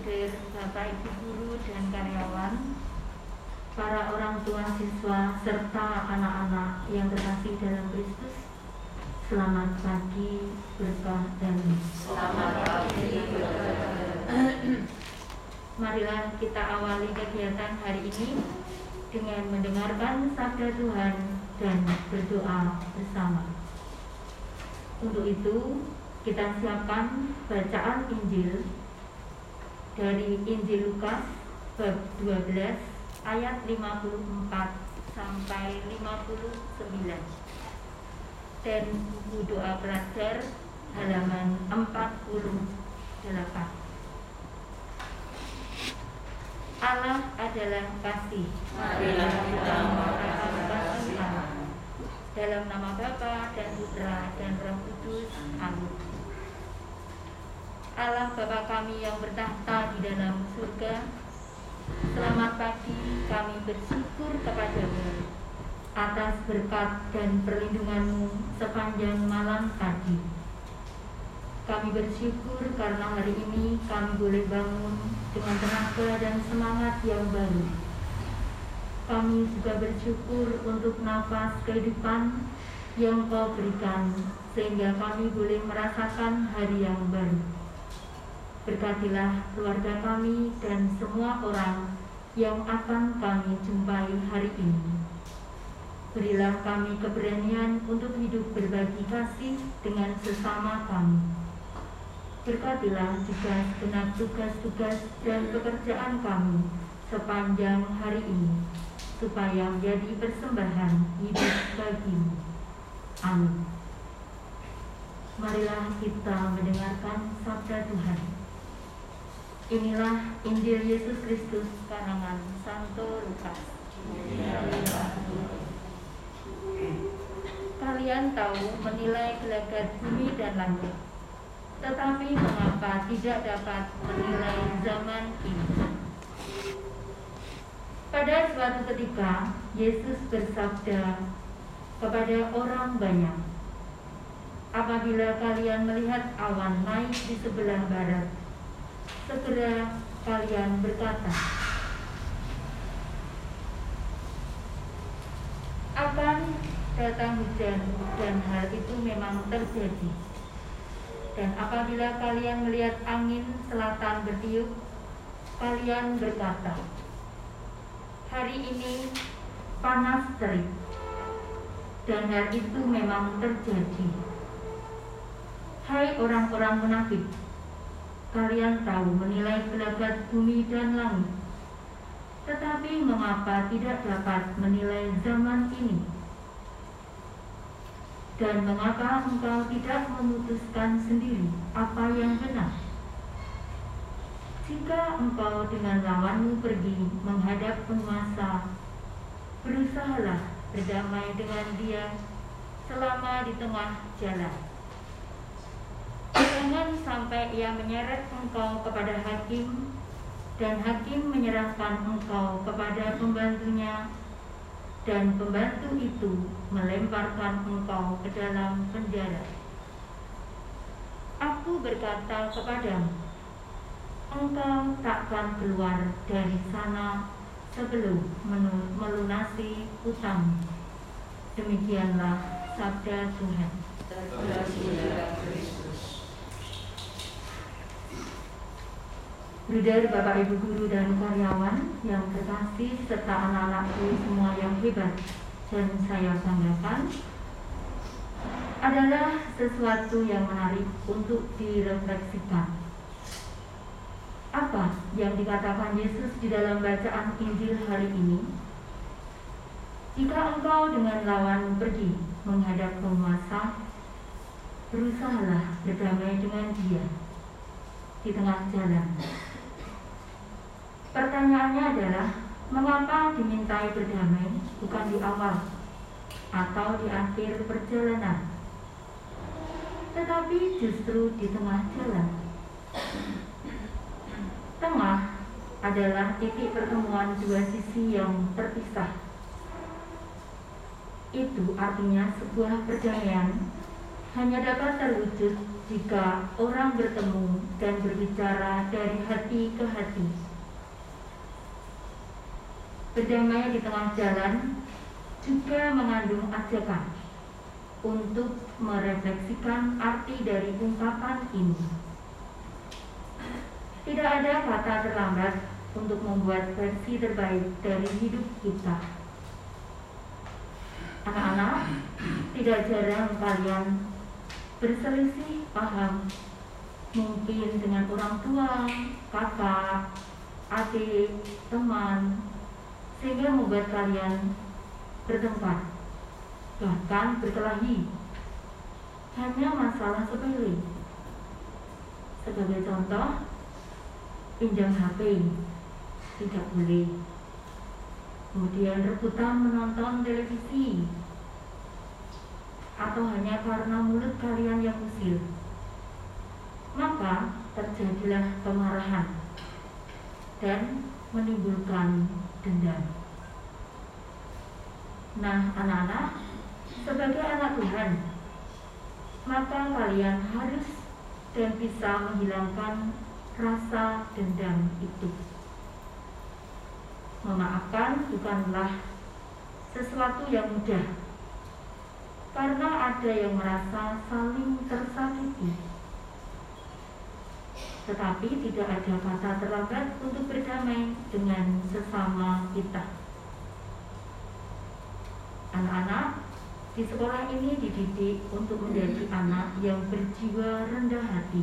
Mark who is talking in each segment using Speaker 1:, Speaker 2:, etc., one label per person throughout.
Speaker 1: Bruder, Bapak Ibu guru dan karyawan, para orang tua siswa serta anak-anak yang terkasih dalam Kristus. Selamat pagi, berkah dan
Speaker 2: Selamat pagi,
Speaker 1: Marilah kita awali kegiatan hari ini dengan mendengarkan sabda Tuhan dan berdoa bersama. Untuk itu, kita siapkan bacaan Injil dari Injil Lukas bab 12 ayat 54 sampai 59 dan buku doa pelajar halaman 48. Allah adalah kasih.
Speaker 2: Marilah kita mengatakan kasih
Speaker 1: Allah. Dalam nama Bapa dan Putra dan Roh Kudus. Amin. Allah Bapa kami yang bertahta di dalam surga, selamat pagi kami bersyukur kepadamu atas berkat dan perlindunganmu sepanjang malam tadi. Kami bersyukur karena hari ini kami boleh bangun dengan tenaga dan semangat yang baru. Kami juga bersyukur untuk nafas kehidupan yang kau berikan sehingga kami boleh merasakan hari yang baru. Berkatilah keluarga kami dan semua orang yang akan kami jumpai hari ini. Berilah kami keberanian untuk hidup berbagi kasih dengan sesama kami. Berkatilah juga segenap tugas-tugas dan pekerjaan kami sepanjang hari ini, supaya menjadi persembahan hidup bagimu. Amin. Marilah kita mendengarkan sabda Tuhan. Inilah Injil Yesus Kristus karangan Santo Lukas. Kalian tahu menilai gelagat bumi dan langit, tetapi mengapa tidak dapat menilai zaman ini? Pada suatu ketika, Yesus bersabda kepada orang banyak, "Apabila kalian melihat awan naik di sebelah barat, segera kalian berkata, akan datang hujan dan hal itu memang terjadi. Dan apabila kalian melihat angin selatan bertiup, kalian berkata, hari ini panas terik. Dan hal itu memang terjadi. Hai orang-orang munafik, kalian tahu menilai gelagat bumi dan langit. Tetapi mengapa tidak dapat menilai zaman ini? Dan mengapa engkau tidak memutuskan sendiri apa yang benar? Jika engkau dengan lawanmu pergi menghadap penguasa, berusahalah berdamai dengan dia selama di tengah jalan. Sampai ia menyeret engkau kepada hakim dan hakim menyerahkan engkau kepada pembantunya dan pembantu itu melemparkan engkau ke dalam penjara. Aku berkata kepadamu, engkau takkan keluar dari sana sebelum melunasi utang. Demikianlah sabda Tuhan. Bruder, Bapak Ibu guru dan karyawan yang terkasih serta anak-anakku semua yang hebat dan saya banggakan adalah sesuatu yang menarik untuk direfleksikan. Apa yang dikatakan Yesus di dalam bacaan Injil hari ini? Jika engkau dengan lawan pergi menghadap penguasa, berusahalah berdamai dengan dia di tengah jalan. Pertanyaannya adalah, mengapa dimintai berdamai bukan di awal atau di akhir perjalanan, tetapi justru di tengah jalan? Tengah adalah titik pertemuan dua sisi yang terpisah. Itu artinya sebuah perdamaian hanya dapat terwujud jika orang bertemu dan berbicara dari hati ke hati. Berdamai di tengah jalan juga mengandung ajakan untuk merefleksikan arti dari ungkapan ini. Tidak ada kata terlambat untuk membuat versi terbaik dari hidup kita. Anak-anak, tidak jarang kalian berselisih paham mungkin dengan orang tua, kakak, adik, teman, sehingga membuat kalian bertempat, bahkan berkelahi. Hanya masalah sepele. Sebagai contoh, pinjam HP tidak boleh. Kemudian rebutan menonton televisi atau hanya karena mulut kalian yang usil. Maka terjadilah kemarahan dan menimbulkan dendam. Nah, anak-anak, sebagai anak Tuhan, maka kalian harus dan bisa menghilangkan rasa dendam itu. Memaafkan bukanlah sesuatu yang mudah, karena ada yang merasa saling tersakiti. Tetapi tidak ada kata terlambat berdamai dengan sesama kita. Anak-anak di sekolah ini dididik untuk menjadi anak yang berjiwa rendah hati,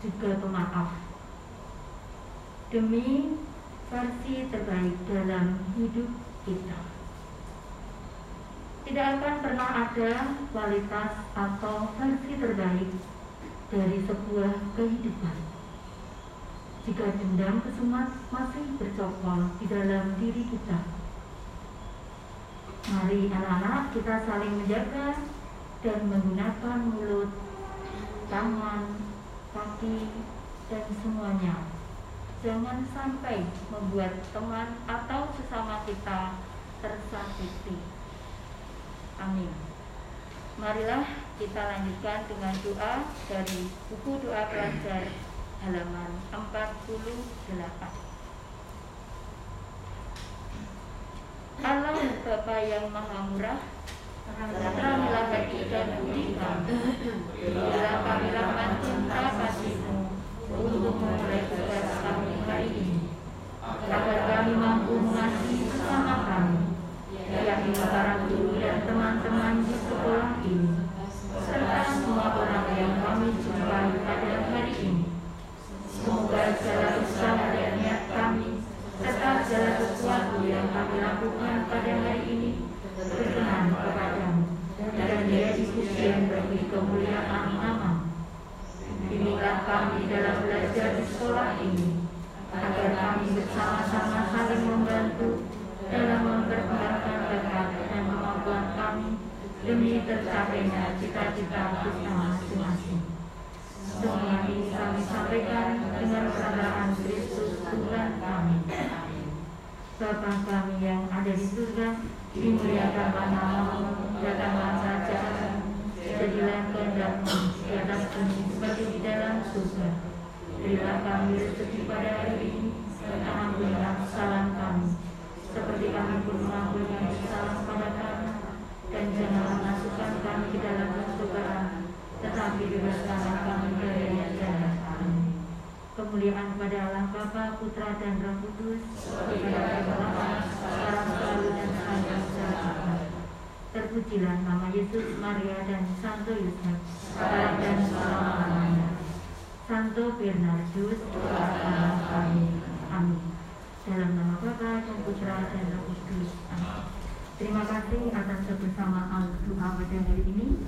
Speaker 1: juga pemaaf. Demi versi terbaik dalam hidup kita. Tidak akan pernah ada kualitas atau versi terbaik dari sebuah kehidupan. Jika dendam kesumat masih bercokol di dalam diri kita. Mari anak-anak kita saling menjaga dan menggunakan mulut, tangan, kaki, dan semuanya. Jangan sampai membuat teman atau sesama kita tersakiti. Amin. Marilah kita lanjutkan dengan doa dari buku doa pelajar halaman 48. Allah Bapa yang Maha Murah, teranglah budi kami. Berilah kami rahmat cinta kasihmu untuk memulai tugas kami hari ini, agar kami mampu mengasihi bersama kami yakni para guru dan teman-teman di sekolah ini, serta semua orang yang kami jumpai pada hari ini. Semoga segala usaha dan niat kami, serta segala sesuatu yang kami lakukan pada hari ini, berkenan kepadamu, dan menjadi pujian bagi kemuliaan nama. Inilah kami dalam belajar di sekolah ini, agar kami bersama-sama saling membantu dalam memperkembangkan bakat dan kemampuan kami demi tercapainya cita-cita kita masing-masing. Semua ini kami sampaikan dengan perasaan Kristus Tuhan kami. Bapa kami yang ada di surga, dimuliakanlah namamu, datanglah kerajaan, jadilah kehendakmu di atas bumi seperti di dalam surga. Berilah kami rezeki pada hari ini, dan ampunilah kesalahan kami, seperti kami pun mengampuni yang bersalah pada kami dan janganlah masukkan kami ke dalam pencobaan dari yang jahat Amin. Kemuliaan kepada Allah Bapa, Putra dan Roh Kudus, pada permulaan, sekarang selalu dan Terpujilah nama Yesus, Maria dan Santo Yusuf, sekarang dan selama-lamanya. Santo Bernardus, kami. Amin. Dalam nama Bapa dan Putra dan Roh Kudus. Amin. Terima kasih atas kebersamaan doa pada hari ini.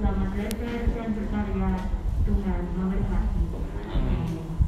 Speaker 1: Selamat belajar dan berkarya. Tuhan memberkati. Amin.